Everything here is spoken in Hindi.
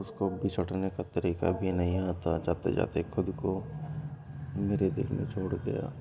उसको बिछड़ने का तरीका भी नहीं आता जाते जाते खुद को मेरे दिल में छोड़ गया।